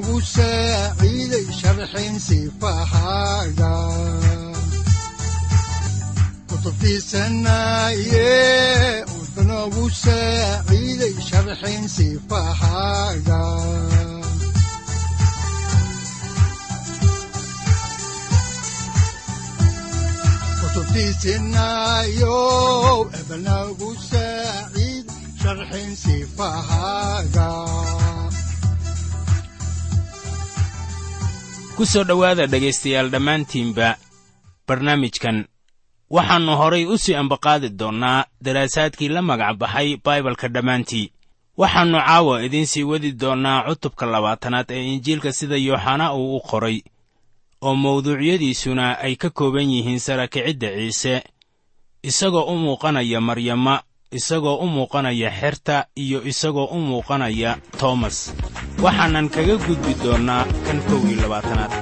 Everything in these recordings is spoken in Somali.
udanogu saaciiday sharxin sifahaaga kutubtiisanaye udanogu saaciiday sharxin sifahaaga kutubtiisinayo ebnagu saaciid sharxin sifahaaga ku soo dhowaada dhegaystayaal dhammaantiinba barnaamijkan. Waxaannu horay u sii ambaqaadi doonnaa daraasaadkii la magac baxay baibalka dhammaantii. Waxaannu caawa idiin sii wadi doonnaa cutubka labaatanaad ee injiilka sida yooxana uu u qoray oo mawduucyadiisuna ay ka kooban yihiin sarakicidda ciise isagoo u muuqanaya maryama isagoo u muuqanaya xerta iyo isagoo u muuqanaya toomas waxaanan kaga gudbi doonnaa kan kow iyo labaatanaad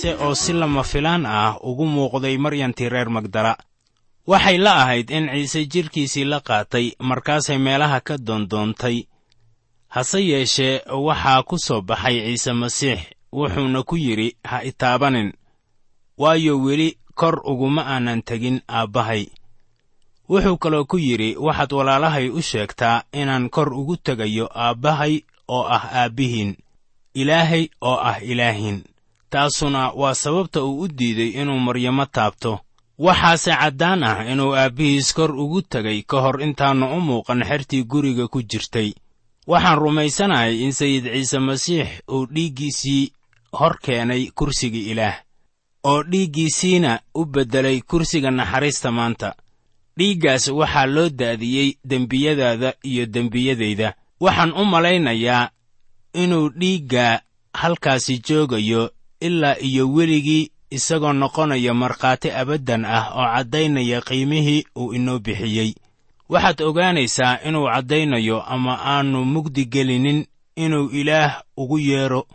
ciise oo si lama filaan ah ugu muuqday maryantii reer magdala. Waxay la ahayd in ciise jidhkiisii la qaatay markaasay meelaha ka doondoontay hase yeeshee waxaa ku soo baxay ciise masiix wuxuuna ku yidhi ha itaabanin waayo weli kor uguma aanan tegin aabbahay wuxuu kaloo ku yidhi waxaad walaalahay u sheegtaa inaan kor ugu tegayo aabbahay oo ah aabbihiin ilaahay oo ah ilaahiin taasuna waa sababta uu u diiday inuu maryamo taabto. Waxaase caddaan ah inuu aabbihiis kor ugu tegay ka hor intaannu u muuqan xertii guriga ku jirtay. Waxaan rumaysanahay in sayid ciise masiix uu dhiiggiisii hor keenay kursiga ilaah oo dhiiggiisiina u beddelay kursiga naxariista maanta. Dhiiggaas waxaa loo daadiyey dembiyadaada iyo dembiyadayda waxaan u malaynayaa inuu dhiigga halkaasi joogayo ilaa iyo weligii isagoo noqonaya markhaati abaddan ah oo caddaynaya qiimihii uu inoo bixiyey. Waxaad ogaanaysaa inuu caddaynayo ama aannu mugdi gelinin inuu ilaah ugu yeedho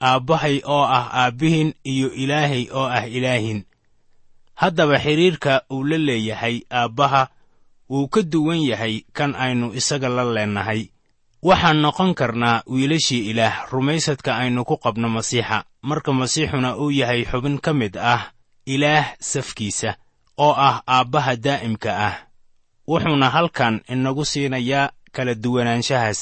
aabbahay oo ah aabbihin iyo ilaahay oo ah ilaahin. Haddaba xidhiirka uu la leeyahay aabbaha wuu ka duwan yahay kan aynu isaga la leennahay waxaan noqon karnaa wiilashii ilaah rumaysadka aynu ku qabno masiixa. Marka masiixuna uu yahay xubin ka mid ah ilaah safkiisa oo ah aabbaha daa'imka ah. Wuxuuna halkan inagu siinayaa kala duwanaanshahaas.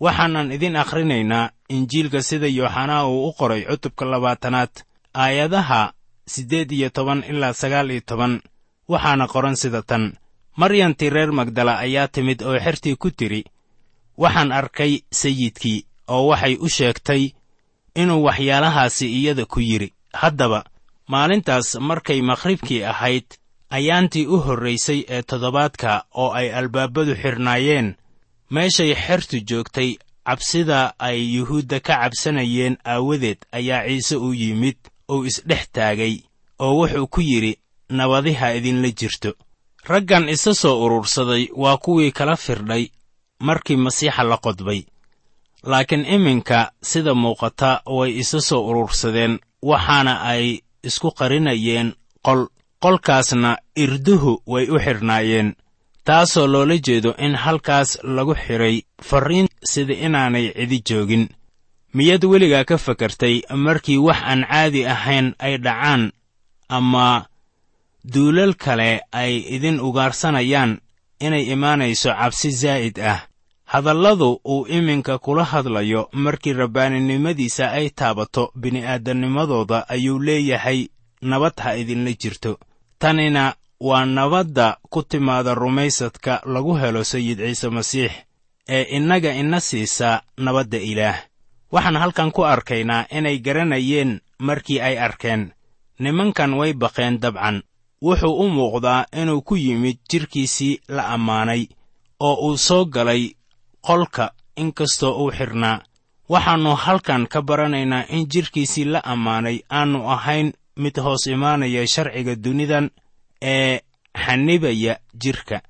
Waxaanan idin akhrinaynaa injiilka sida yooxanaa uu u qoray cutubka labaatanaad aayadaha siddeed iyo toban ilaa sagaal iyo toban. Waxaana qoran sida tan maryantii reer magdala ayaa timid oo xertii ku tidhi waxaan arkay sayidkii oo waxay u sheegtay inuu waxyaalahaasi iyada ku yidhi. Haddaba maalintaas markay makhribkii ahayd ayaantii u horraysay ee toddobaadka oo ay albaabadu xidhnaayeen meeshay xertu joogtay cabsida ay yuhuudda ka cabsanayeen aawadeed ayaa ciise u yimid uu isdhex taagay oo wuxuu ku yidhi nabadiha idinla jirto. Raggan isa soo urursaday waa kuwii kala firdhay markii masiixa la qodbay. Laakiin iminka sida muuqata way isa soo urursadeen waxaana ay isku qarinayeen qol qolkaasna irduhu way u xidhnaayeen taasoo loola jeedo in halkaas lagu xidhay farriin sida inaanay cidi joogin. Miyaad weligaa ka fakartay markii wax aan caadi ahayn ay dhacaan ama duulal kale ay idin ugaarsanayaan inay imaanayso cabsi zaa'id ah hadalladu uu iminka kula hadlayo markii rabbaaninimadiisa ay taabato bini'aadamnimadooda ayuu leeyahay nabad ha idinla jirto. Tanina waa nabadda ku timaada rumaysadka lagu helo sayid ciise masiix ee innaga ina siisa nabadda ilaah. Waxaan halkan ku arkaynaa inay garanayeen markii ay arkeen nimankan way baqeen dabcan. Wuxuu u muuqdaa inuu ku yimid jidhkiisii la ammaanay oo uu soo galay qolka inkastoo uu xidhnaa waxaannu halkan ka baranaynaa in jidhkiisii la ammaanay aannu ahayn mid hoos imaanaya sharciga dunidan ee xanibaya jidhka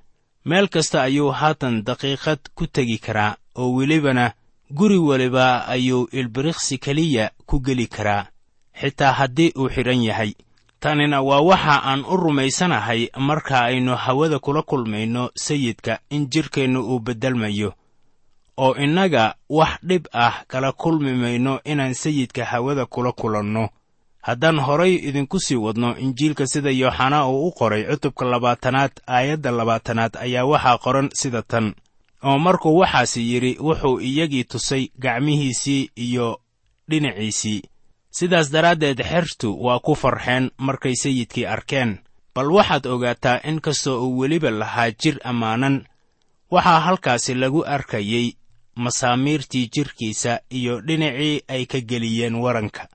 meel kasta ayuu haatan daqiiqad ku tegi karaa oo welibana guri weliba ayuu ilbiriqsi keliya ku geli karaa. Xitaa haddii uu xidhan yahay tanina waa waxa aan u rumaysanahay marka aynu hawada kula kulmayno sayidka in jidhkeennu uu beddelmayo oo innaga wax dhib ah kala kulmi mayno inaan sayidka hawada kula kulanno. Haddaan horay idinku sii wadno injiilka sida yooxanaa uu u qoray cutubka labaatanaad aayadda labaatanaad ayaa waxaa qoran sida tan. Oo markuu waxaasi yidhi wuxuu iyagii tusay gacmihiisii iyo dhinaciisii. Sidaas daraaddeed xertu waa ku farxeen markay sayidkii arkeen. Bal waxaad ogaataa in kastoo uu weliba lahaa jir ammaanan waxaa halkaasi lagu arkayey masaamiirtii jidhkiisa iyo dhinacii ay ka geliyeen waranka.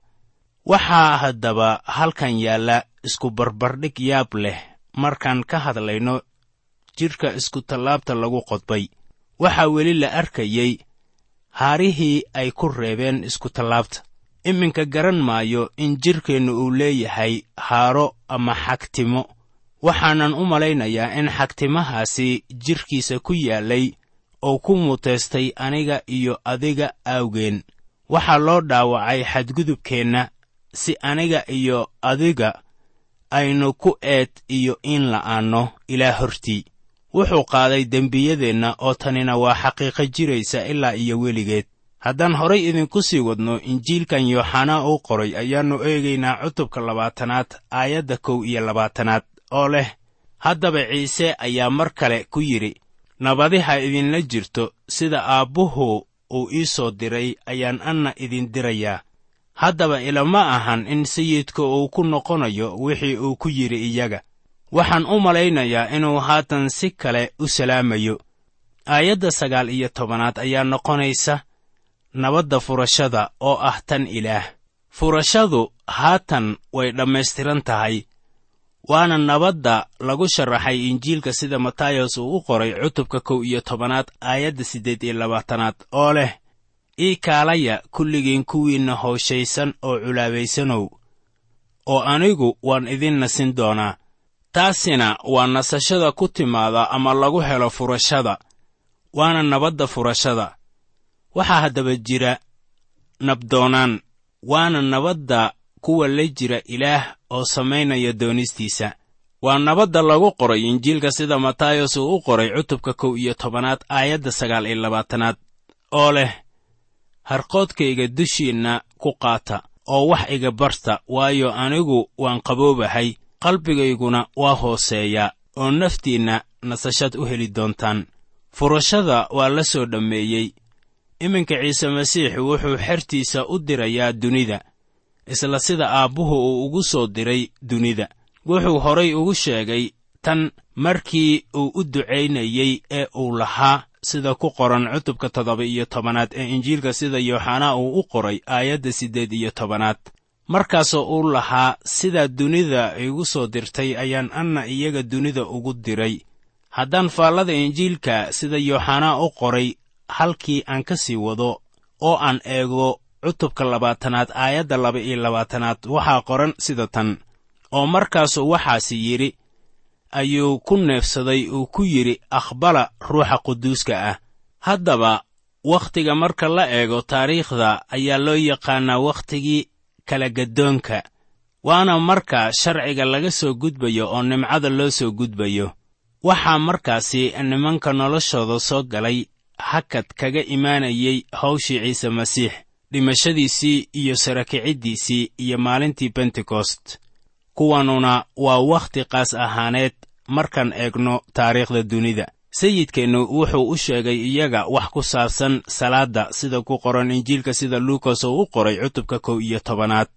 Waxaa haddaba halkan yaalla isku barbardhig yaab leh markaan ka hadlayno jidhka iskutallaabta lagu qodbay. Waxaa weli la arkayey haarihii ay ku reebeen iskutallaabta iminka garan maayo in jidhkeennu uu leeyahay haaro ama xagtimo. Waxaanan u malaynayaa in xagtimahaasi jidhkiisa ku yaallay oo ku muteystay aniga iyo adiga aawgeen waxaa loo dhaawacay xadgudubkeenna si aniga iyo adiga aynu ku eed iyo in la'aanno ilaa hortii. Wuxuu qaaday dembiyadeenna oo tanina waa xaqiiqo jiraysa ilaa iyo weligeed. Haddaan horay idinku sii wadno injiilkan yooxanaa uu qoray ayaannu eegaynaa cutubka labaatanaad aayadda kow iyo labaatanaad oo leh haddaba ciise ayaa mar kale ku yidhi nabadiha idinla jirto sida aabbuhu uu ii soo diray ayaan anna idin dirayaa. Haddaba ilama ahan in sayidka uu ku noqonayo wixii uu ku yidhi iyaga. Waxaan u malaynayaa inuu haatan si kale u salaamayo. Aayadda sagaal iyo tobanaad ayaa noqonaysa nabadda furashada oo ah tan ilaah. Furashadu haatan way dhammaystiran tahay waana nabadda lagu sharaxay injiilka sida matayos uu u qoray cutubka kow iyo tobanaad aayadda siddeed iyo labaatanaad oo leh ii kaalaya kulligiin kuwiinna hooshaysan oo culaabaysanow oo anigu waan idin nasin doonaa. Taasina waa nasashada ku timaada ama lagu helo furashada waana nabadda furashada. Waxaa haddaba jira nabdoonaan waana nabadda kuwa la jira ilaah oo samaynaya doonistiisa. Waa nabadda lagu qoray injiilka sida matayos uu u qoray cutubka kow iyo tobanaad aayadda sagaal iyo labaatanaad oo leh harqoodkayga dushiinna ku qaata oo wax iga barta waayo anigu waan qaboobahay qalbigayguna waa hooseeya oo naftiinna nasashad u heli doontaan. Furashada waa la soo dhammeeyey. Iminka ciise masiix wuxuu xertiisa u dirayaa dunida isla sida aabbuhu uu ugu soo diray dunida. Wuxuu horay ugu sheegay tan markii uu u ducaynayey ee uu lahaa sida ku qoran cutubka toddoba iyo tobanaad ee injiilka sida yooxanaa uu u qoray aayadda siddeed iyo tobanaad. Markaasoo uu lahaa sidaa dunida igu soo dirtay ayaan anna iyaga dunida ugu diray. Haddaan faallada injiilka sida yooxanaa u qoray halkii aan ka sii wado oo aan eego cutubka labaatanaad aayadda laba iyo labaatanaad waxaa qoran sida tan. Oo markaasuu waxaasi yidhi ayuu ku neefsaday uu ku yidhi aqbala ruuxa quduuska ah haddaba wakhtiga marka la eego taariikhda ayaa loo yaqaannaa wakhtigii kala gaddoonka waana marka sharciga laga soo gudbayo oo nimcada loo soo gudbayo. Waxaa markaasi nimanka noloshooda soo galay hakad kaga imaanayay hawshii ciise masiix dhimashadiisii iyo sarakiciddiisii iyo maalintii bentekost kuwanuna waa wakhti qaas ahaaneed markaan eegno taariikhda dunida. Sayidkeennu wuxuu u sheegay iyaga wax ku saabsan salaadda sida ku qoran injiilka sida luukas oo u qoray cutubka kow iyo tobanaad.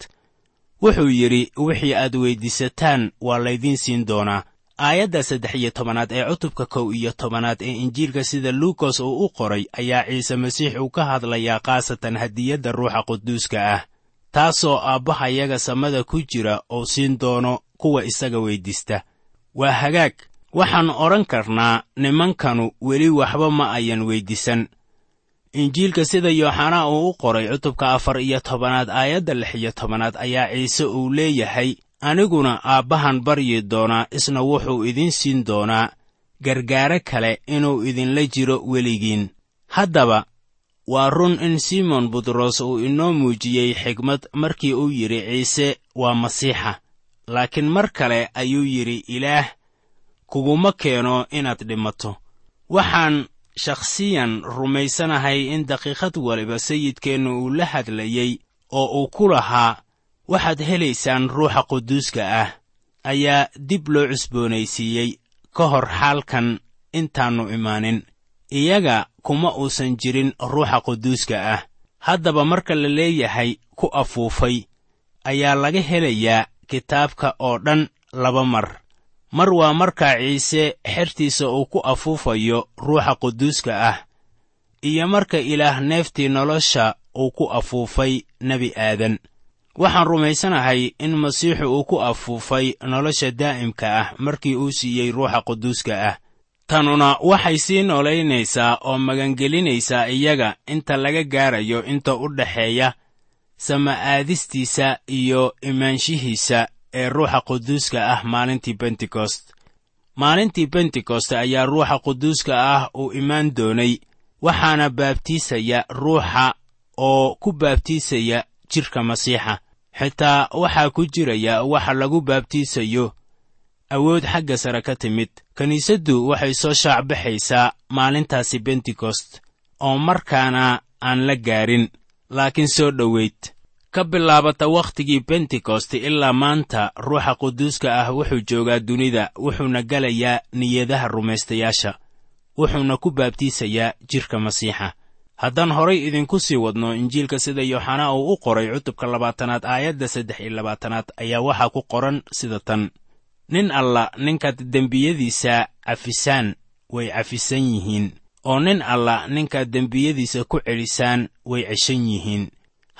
Wuxuu yidhi wixii aad weyddiisataan waa laydiin siin doonaa aayadda saddex iyo tobanaad ee cutubka kow iyo tobanaad ee injiilka sida luukas uu u qoray ayaa ciise masiix uu ka hadlayaa khaasatan hadiyadda ruuxa quduuska ah taasoo aabbahayaga samada ku jira oo siin doono kuwa isaga weyddiista waa hagaag waxaan odhan karnaa nimankanu weli waxba ma ayan weyddiisan injiilka sida yooxanaa uu u qoray cutubka afar iyo tobanaad aayadda lix iyo tobanaad ayaa ciise uu leeyahay aniguna aabbahan baryi doonaa isna wuxuu idiin siin doonaa gargaare kale inuu idinla jiro weligiin haddaba waa run in simon butros uu inoo muujiyey xigmad markii uu yidhi ciise waa masiixa. Laakiin mar kale ayuu yidhi ilaah kuguma keeno inaad dhimato. Waxaan shakhsiyan rumaysanahay in daqiiqad waliba sayidkeennu uu la hadlayey oo uu ku lahaa waxaad helaysaan ruuxa quduuska ah ayaa dib loo cusboonaysiiyey ka hor xaalkan intaannu imaanin. Iyaga kuma uusan jirin ruuxa quduuska ah. Haddaba marka la leeyahay ku afuufay ayaa laga helayaa kitaabka oo dhan laba mar. Mar waa markaa ciise xertiisa uu ku afuufayo ruuxa quduuska ah iyo marka ilaah neeftii nolosha uu ku afuufay nebi aadan waxaan rumaysanahay in masiixu uu ku afuufay nolosha daa'imka ah markii uu siiyey ruuxa quduuska ah. Tanuna waxay sii noolaynaysaa oo magangelinaysaa iyaga inta laga gaarayo inta u dhexeeya sama'aadistiisa iyo imaanshihiisa ee ruuxa quduuska ah maalintii bentekost maalintii bentekost ayaa ruuxa quduuska ah uu imaan doonay waxaana baabtiisaya ruuxa oo ku baabtiisaya jidhka masiixa. Xitaa waxaa ku jiraya waxa lagu baabtiisayo. Awood xagga sare ka timid. Kiniisaddu waxay soo shaacbaxaysaa maalintaasi bentekost oo markaana aan la gaarin laakiin soo dhoweyd. Ka bilaabata wakhtigii bentekost ilaa maanta ruuxa quduuska ah wuxuu joogaa dunida wuxuuna gelayaa niyadaha rumaystayaasha wuxuuna ku baabtiisayaa jidhka masiixa haddaan horay idinku sii wadno injiilka sida yooxanaa uu u qoray cutubka labaatanaad aayadda saddex iyo labaatanaad ayaa waxaa ku qoran sida tan. Nin alla ninkaad dembiyadiisa cafisaan way cafisan yihiin. Oo nin alla ninkaad dembiyadiisa ku celisaan way ceshan yihiin.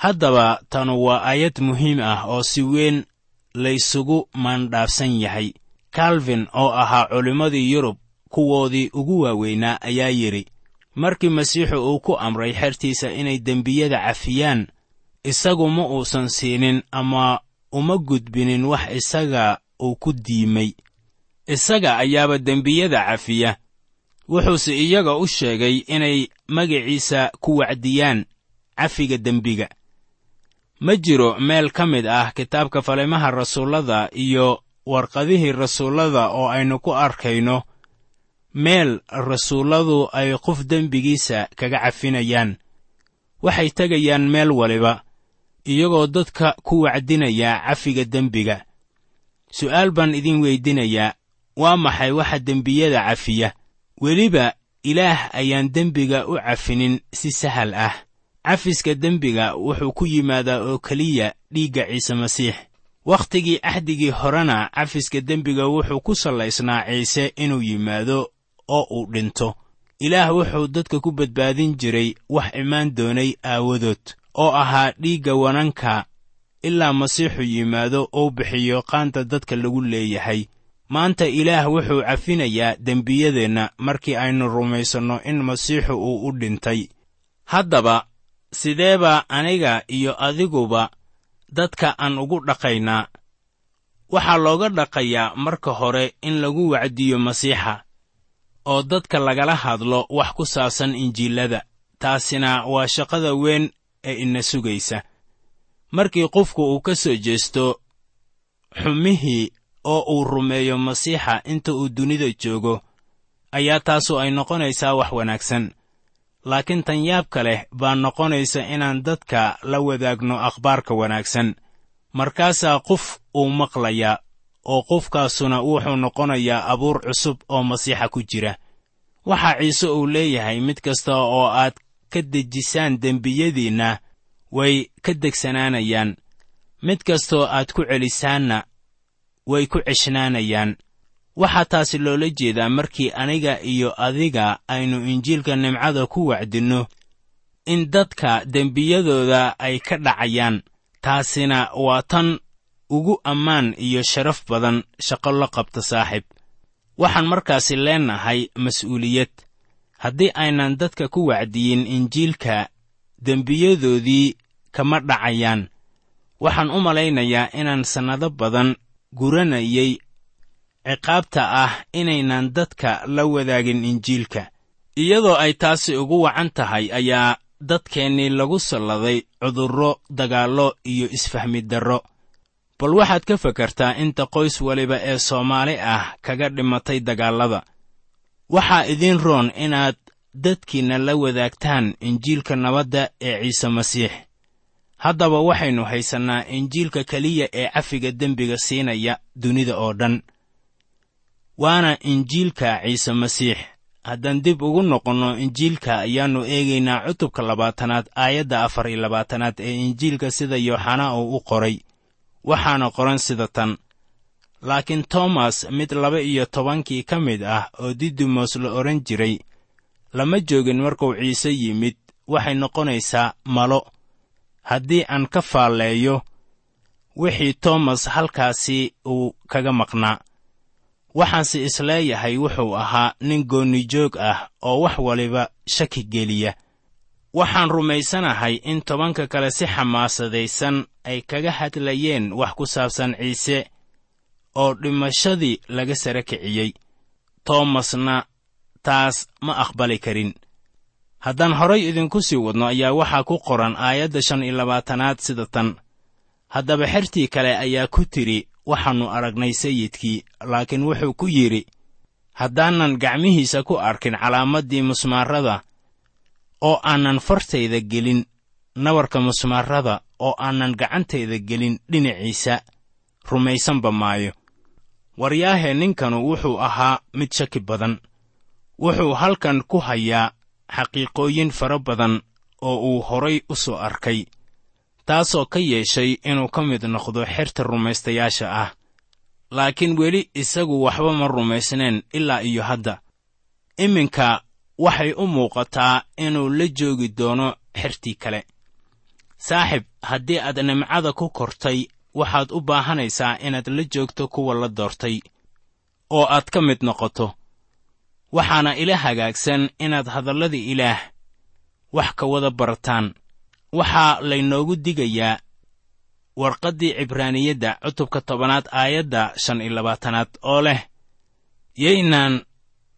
Haddaba tanu waa aayad muhiim ah oo si weyn laysugu maandhaafsan yahay. Kalvin oo ahaa culimmadii yurub kuwoodii ugu waaweynaa ayaa yidhi markii masiixu uu ku amray xertiisa inay dembiyada cafiyaan isagu ma uusan siinin ama uma gudbinin wax isaga uu ku diimay. Isaga ayaaba dembiyada cafiya. Wuxuuse iyaga u sheegay inay magiciisa ku wacdiyaan cafiga dembiga. Ma jiro meel ka mid ah kitaabka falimaha rasuullada iyo warqadihii rasuullada oo aynu ku arkayno meel rasuulladu ay qof dembigiisa kaga cafinayaan. Waxay tegayaan meel waliba iyagoo dadka ku wacdinaya cafiga dembiga. Su'aal baan idin weydinayaa waa maxay waxa dembiyada cafiya? Weliba ilaah ayaan dembiga u cafinin si sahal ah. Cafiska dembiga wuxuu ku yimaadaa oo keliya dhiigga ciise masiix. Wakhtigii axdigii horena cafiska dembiga wuxuu ku sallaysnaa ciise inuu yimaado oo uu dhinto. Ilaah wuxuu dadka ku badbaadin jiray wax imaan doonay aawadood oo ahaa dhiigga wananka ilaa masiixu yimaado uu bixiyo qaanta dadka lagu leeyahay. Maanta ilaah wuxuu cafinayaa dembiyadeenna markii aynu rumaysanno in masiixu uu u dhintay. Haddaba sideeba aniga iyo adiguba dadka aan ugu dhaqaynaa? Waxaa looga dhaqayaa marka hore in lagu wacdiyo masiixa oo dadka lagala hadlo wax ku saabsan injiilada. Taasina waa shaqada weyn ee ina sugaysa. Markii qofku uu ka soo jeesto xumihii oo uu rumeeyo masiixa inta uu dunida joogo ayaa taasu ay noqonaysaa wax wanaagsan. Laakiin tan yaabka leh baa noqonaysa inaan dadka la wadaagno akhbaarka wanaagsan. Markaasaa qof uu maqlayaa oo qofkaasuna wuxuu noqonayaa abuur cusub oo masiixa ku jira. Waxaa ciise uu leeyahay mid kasta oo aad ka dejisaan dembiyadiinna way ka degsanaanayaan. Mid kastoo aad ku celisaanna way ku ceshnaanayaan. Waxaa taasi loola jeedaa markii aniga iyo adiga aynu injiilka nimcada ku wacdinno in dadka dembiyadooda ay ka dhacayaan. Taasina waa tan ugu ammaan iyo sharaf badan shaqo la qabta saaxiib waxaan markaasi leennahay mas'uuliyad. Haddii aynan dadka ku wacdiyin injiilka dembiyadoodii kama dhacayaan. Waxaan u malaynayaa inaan sannado badan guranayay ciqaabta ah inaynan dadka la wadaagin injiilka. Iyadoo ay taasi ugu wacan tahay ayaa dadkeennii lagu salladay cudurro dagaallo iyo isfahmid darro bal waxaad ka fakartaa inta qoys waliba ee soomaali ah kaga dhimatay dagaallada waxaa idiin roon inaad dadkiinna la wadaagtaan injiilka nabadda ee ciise masiix. Haddaba waxaynu haysannaa injiilka keliya ee cafiga dembiga siinaya dunida oo dhan. Waana injiilka ciise masiix. Haddaan dib ugu noqonno injiilka ayaannu eegaynaa cutubka labaatanaad aayadda afar iyo labaatanaad ee injiilka sida yooxanaa uu u qoray waxaana qoran sida tan. Laakiin toomas mid laba iyo tobankii ka mid ah oo didimos la odhan jiray lama joogin markuu ciise yimid waxay noqonaysaa malo. Haddii aan ka faalleeyo wixii toomas halkaasi uu kaga maqnaa. Waxaanse is leeyahay wuxuu ahaa nin goonijoog ah oo wax waliba shaki geliya waxaan rumaysanahay in tobanka kale si xamaasadaysan ay kaga hadlayeen wax ku saabsan ciise oo dhimashadii laga sara kiciyey. Toomasna taas ma aqbali karin. Haddaan horay idinku sii wadno ayaa waxaa ku qoran aayadda shan iyo labaatanaad sida tan. Haddaba xertii kale ayaa ku tidhi waxaannu aragnay sayidkii laakiin wuxuu ku yidhi haddaanan gacmihiisa ku arkin calaamaddii musmaarada oo aanan fartayda gelin nabarka musmaarada oo aanan gacantayda gelin dhinaciisa rumaysanba maayo. Waryaahe ninkanu wuxuu ahaa mid shaki badan. Wuxuu halkan ku hayaa xaqiiqooyin fara badan oo uu horay u soo arkay taasoo ka yeeshay inuu ka mid noqdo xerta rumaystayaasha ah. Laakiin weli isagu waxba ma rumaysneen ilaa iyo hadda. Iminka waxay u muuqataa inuu la joogi doono xertii kale. Saaxib haddii aad nimcada ku kortay waxaad u baahanaysaa inaad la joogto kuwa la doortay oo aad ka mid noqoto. Waxaana ila hagaagsan inaad hadallada ilaah wax ka wada barataan. Waxaa laynoogu digayaa warqaddii cibraaniyadda cutubka tobanaad aayadda shan iyo labaatanaad oo leh yaynaan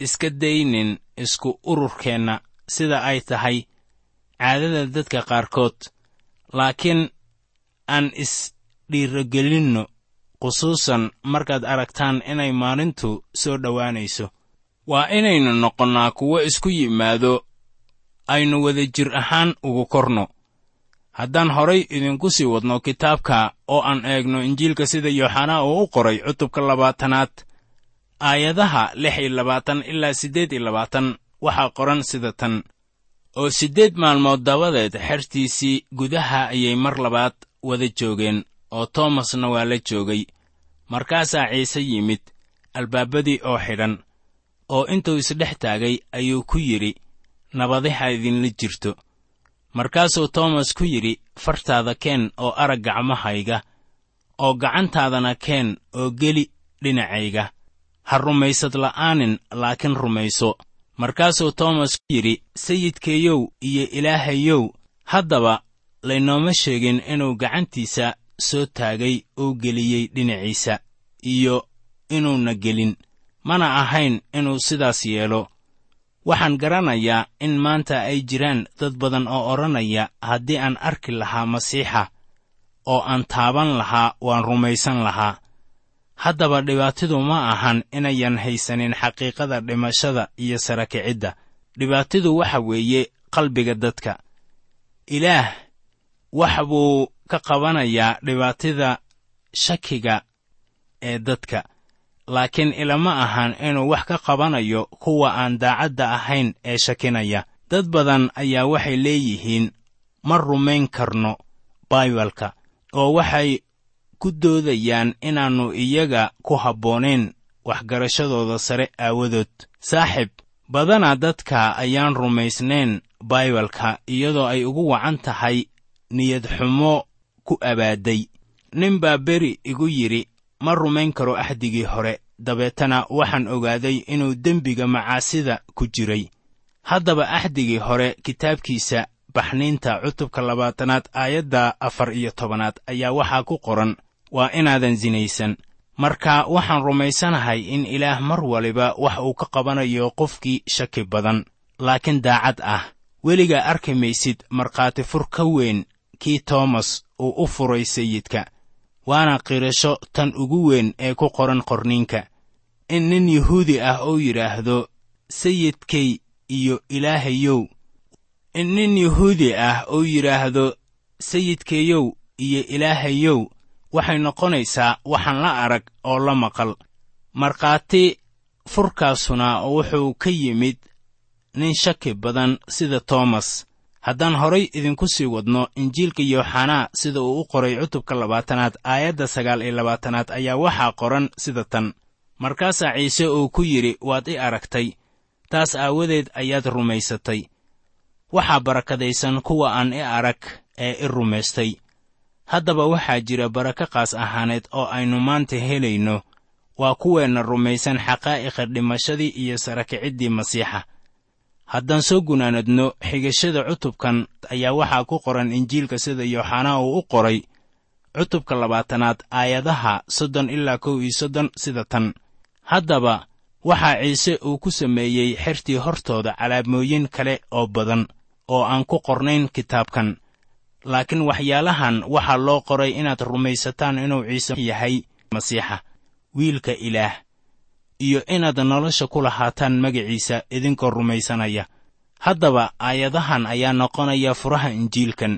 iska daynin isku ururkeenna sida ay tahay caadada dadka qaarkood. Laakiin aan isdhiirogelinno khusuusan markaad aragtaan inay maalintu soo dhowaanayso. Waa inaynu noqonnaa kuwo isku yimaado aynu wada jir ahaan ugu korno. Haddaan horay idinku sii wadno kitaabka oo aan eegno injiilka sida yooxanaa uu u qoray cutubka labaatanaad aayadaha lix iyo labaatan ilaa siddeed iyo labaatan waxaa qoran sida tan. Oo siddeed maalmood dabadeed xertiisii gudaha ayay mar labaad wada joogeen oo toomasna waa la joogay. Markaasaa ciise yimid albaabadii oo xidhan oo intuu isdhex taagay ayuu ku yidhi nabadiha idinla jirto. Markaasuu toomas ku yidhi fartaada keen oo arag gacmahayga oo gacantaadana keen oo geli dhinacayga ha rumaysad la'aanin laakiin rumayso. Markaasuu toomas ku yidhi sayidkeeyow iyo ilaahayow haddaba laynooma sheegin inuu gacantiisa soo taagay oo geliyey dhinaciisa iyo inuuna gelin. Mana ahayn inuu sidaas yeelo. Waxaan garanayaa in maanta ay jiraan dad badan oo odhanaya haddii aan arki lahaa masiixa oo aan taaban lahaa waan rumaysan lahaa haddaba dhibaatidu ma ahan inayan haysanin xaqiiqada dhimashada iyo sara kicidda dhibaatidu waxa weeye qalbiga dadka. Ilaah wax buu ka qabanayaa dhibaatida shakiga ee dadka. Laakiin ilama ahan inuu wax ka qabanayo kuwa aan daacadda ahayn ee shakinaya. Dad badan ayaa waxay leeyihiin ma rumayn karno baibalka oo waxay ku doodayaan inaannu iyaga ku habboonayn waxgarashadooda sare aawadood. Saaxib badanaa dadka ayaan rumaysnayn baibalka iyadoo ay ugu wacan tahay niyad xumo ku abaadday nin baa beri igu yidhi ma rumayn karo axdigii hore dabeetana waxaan ogaaday inuu dembiga macaasida ku jiray. Haddaba axdigii hore kitaabkiisa baxniinta cutubka labaatanaad aayadda afar iyo tobanaad ayaa waxaa ku qoran waa inaadan sinaysan marka waxaan rumaysanahay in ilaah mar waliba wax uu ka qabanayo qofkii shaki badan. Laakiin daacad ah. Weligaa arki maysid markhaati fur ka weyn kii toomas uu u furay sayidka. Waana qirasho tan ugu weyn ee ku qoran qorniinka. In nin yuhuudi ah uu yidhaahdo sayidkay iyo ilaahayow. In nin yuhuudi ah uu yidhaahdo sayidkayow iyo ilaahayow waxay noqonaysaa waxaan la arag oo la maqal. Markhaati furkaasuna wuxuu ka yimid nin shaki badan sida toomas haddaan horay idinku sii wadno injiilka yooxanaa sida uu u qoray cutubka labaatanaad aayadda sagaal iyo labaatanaad ayaa waxaa qoran sida tan. Markaasaa ciise uu ku yidhi waad i aragtay taas aawadeed ayaad rumaysatay. Waxaa barakadaysan kuwa aan i arag ee i rumaystay haddaba waxaa jira barako qaas ahaaneed oo aynu maanta helayno. Waa kuweenna rumaysan xaqaa'iqa dhimashadii iyo sarakiciddii masiixa. Haddaan soo gunaanadno xigashada cutubkan ayaa waxaa ku qoran injiilka sida yooxanaa uu u qoray. Cutubka labaatanaad aayadaha soddon ilaa kow iyo soddon sida tan. Haddaba waxaa ciise uu ku sameeyey xertii hortooda calaamooyin kale oo badan oo aan ku qornayn kitaabkan laakiin waxyaalahan waxaa loo qoray inaad rumaysataan inuu ciise yahay masiixa wiilka ilaah iyo inaad nolosha ku lahaataan magaciisa idinkoo rumaysanaya. Haddaba aayadahan ayaa noqonaya furaha injiilkan.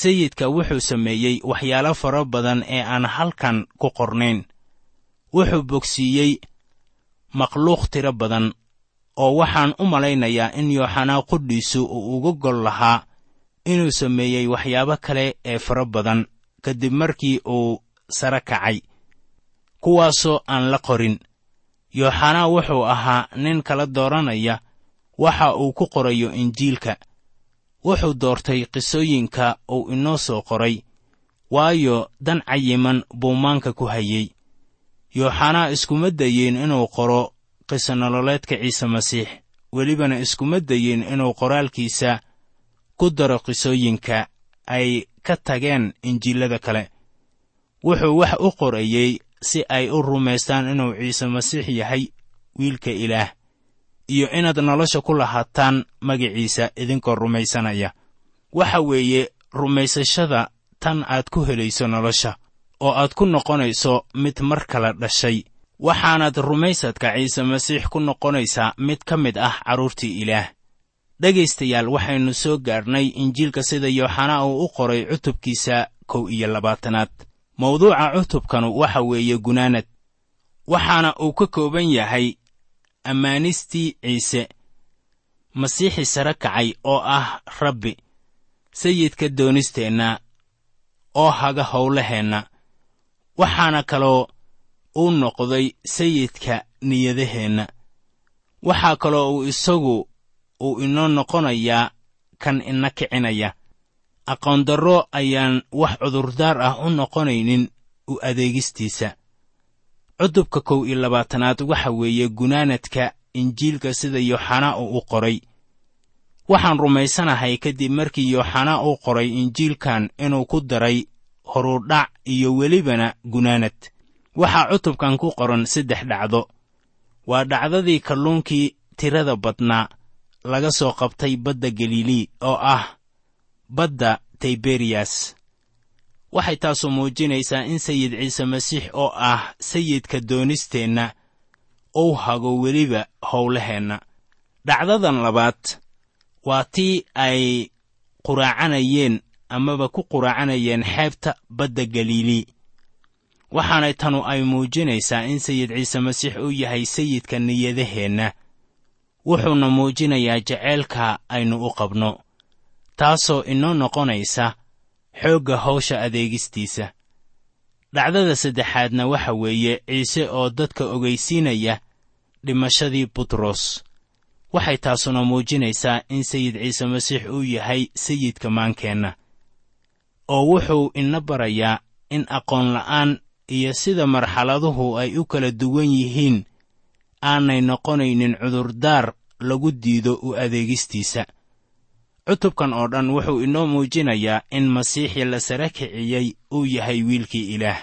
Sayidka wuxuu sameeyey waxyaalo fara badan ee aan halkan ku qornayn. Wuxuu bogsiiyey makhluuq tiro badan oo waxaan u malaynayaa in yooxanaa qudhiisu uu uga gol lahaa inuu sameeyey waxyaabo kale ee fara badan kadib markii uu sare kacay kuwaasoo aan la qorin. Yooxanaa wuxuu ahaa nin kala dooranaya waxa uu ku qorayo injiilka. Wuxuu doortay qisooyinka uu inoo soo qoray waayo dan cayiman buu maanka ku hayey yooxanaa iskuma dayin inuu qoro qiso nololeedka ciise masiix welibana iskuma dayin inuu qoraalkiisa ku daro qisooyinka ay ka tageen injiilada kale. Wuxuu wax u qorayey si ay u rumaystaan inuu ciise masiix yahay wiilka ilaah iyo inaad nolosha ku lahaataan magiciisa idinkoo rumaysanaya. Waxa weeye rumaysashada tan aad ku helayso nolosha oo aad ku noqonayso mid mar kale dhashay. Waxaanaad rumaysadka ciise masiix ku noqonaysaa mid ka mid ah carruurtii ilaah dhegaystayaal waxaynu soo gaadhnay injiilka sida yooxanaa uu u qoray cutubkiisa kow iyo labaatanaad. Mawduuca cutubkanu waxa weeye gunaanad waxaana uu ka kooban yahay ammaanistii ciise masiixii sare kacay oo ah rabbi sayidka doonisteenna oo haga howlaheenna waxaana kaloo uu noqday sayidka niyadaheenna. Waxaa kaloo uu isagu uu inoo noqonayaa kan ina kicinaya. Aqoondarro ayaan wax cudurdaar ah u noqonaynin u adeegistiisa. Cutubka kow iyo labaatanaad waxa weeye gunaanadka injiilka sida yooxanaa uu u qoray. Waxaan rumaysanahay kadib markii yooxanaa uu qoray injiilkan inuu ku daray horudhac iyo welibana gunaanad. Waxaa cutubkan ku qoran saddex dhacdo. Waa dhacdadii kalluunkii tirada badnaa laga soo qabtay badda galilii oo ah badda tayberiyas waxay taasu muujinaysaa in sayid ciise masiix oo ah sayidka doonisteenna uu hago weliba howlaheenna. Dhacdadan labaad waa tii ay quraacanayeen amaba ku quraacanayeen xeebta badda galilii waxaanay tanu ay muujinaysaa in sayid ciise masiix uu yahay sayidka niyadaheenna wuxuuna muujinayaa jeceylka aynu u qabno taasoo inoo noqonaysa xoogga hawsha adeegistiisa. Dhacdada saddexaadna waxa weeye ciise oo dadka ogaysiinaya dhimashadii butros waxay taasuna muujinaysaa in sayid ciise masiix uu yahay sayidka maankeenna oo wuxuu ina barayaa in aqoon la'aan iyo sida marxaladuhu ay u kala duwan yihiin aanay noqonaynin cudurdaar lagu diido u adeegistiisa. Cutubkan oo dhan wuxuu inoo muujinayaa in masiixii la sara kiciyey uu yahay wiilkii ilaah.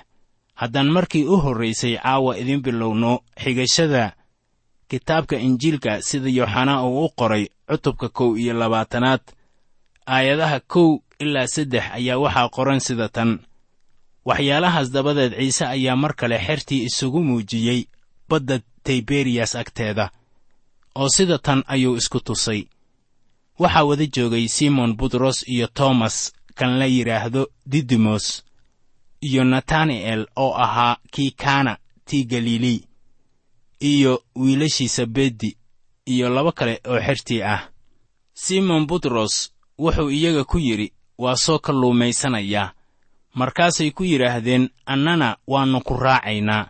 Haddaan markii u horraysay caawa idin bilowno xigashada kitaabka injiilka sida yooxanaa uu u qoray cutubka kow iyo labaatanaad. Aayadaha kow ilaa saddex ayaa waxaa qoran sida tan. Waxyaalahaas dabadeed ciise ayaa mar kale xertii isugu muujiyey badda tayberiyas agteeda oo sida tan ayuu isku tusay. Waxaa wada joogay simon butros iyo toomas kan la yidhaahdo didimos iyo natani'el oo ahaa kii kaana tii galilii iyo wiilashiisa beddi iyo laba kale oo xertii ah. Simon butros wuxuu iyaga ku yidhi waa soo kalluumaysanayaa markaasay ku yidhaahdeen annana waannu ku raacaynaa